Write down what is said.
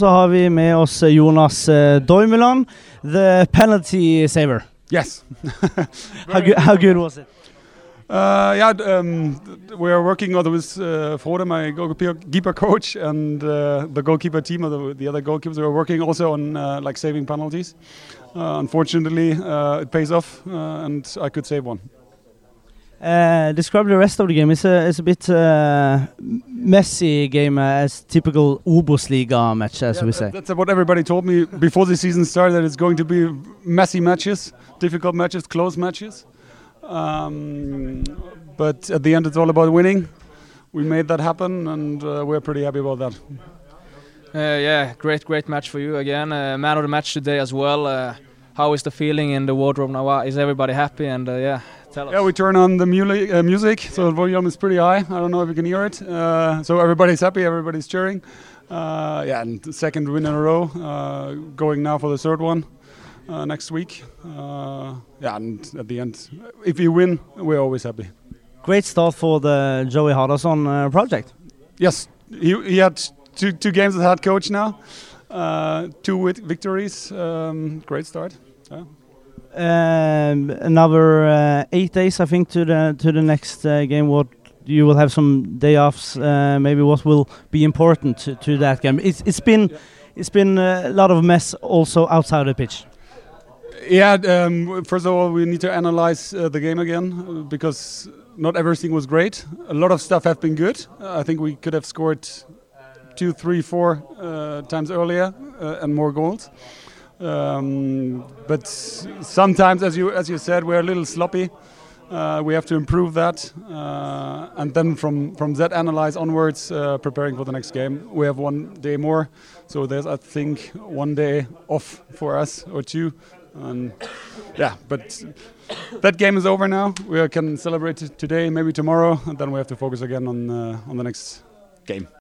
Så har vi med oss Jonas uh, Deumeland, the penalty saver. Yes. how, good, how good was it? Uh, yeah, um, we are working with uh, Frode, my goalkeeper coach, and uh, the goalkeeper team, or the, the, other goalkeepers. We are working also on uh, like saving penalties. Uh, unfortunately, uh, it pays off, uh, and I could save one. Uh, describe the rest of the game. It's a it's a bit uh, messy game uh, as typical Obosliga match, as yeah, we say. That's what everybody told me before the season started. That it's going to be messy matches, difficult matches, close matches. Um, but at the end, it's all about winning. We made that happen, and uh, we're pretty happy about that. Uh, yeah, great, great match for you again. Uh, man of the match today as well. how is the feeling in the wardrobe now? Is everybody happy? And yeah, yeah, we turn on the music, uh, music so the volume is pretty high. I don't know if you can hear it. Uh, so everybody's happy, everybody's cheering. Uh, yeah, and the second win in a row, uh, going now for the third one uh, next week. Uh, yeah, and at the end, if you win, we're always happy. Great start for the Joey Hardarson project. Yes, he, he had two, two games as head coach now, two with victories. Um, great start. Yeah. Um, another uh, eight days, I think, to the to the next uh, game. What you will have some day offs. Uh, maybe what will be important to, to that game. It's it's been it's been a lot of mess also outside the pitch. Yeah. Um, first of all, we need to analyze uh, the game again uh, because not everything was great. A lot of stuff have been good. I think we could have scored two, three, four uh, times earlier and more goals. Um, but sometimes, as you as you said, we're a little sloppy. Uh, we have to improve that, uh, and then from from that analyze onwards, uh, preparing for the next game. We have one day more, so there's I think one day off for us or two, and yeah. But that game is over now. We can celebrate today, maybe tomorrow, and then we have to focus again on uh, on the next game.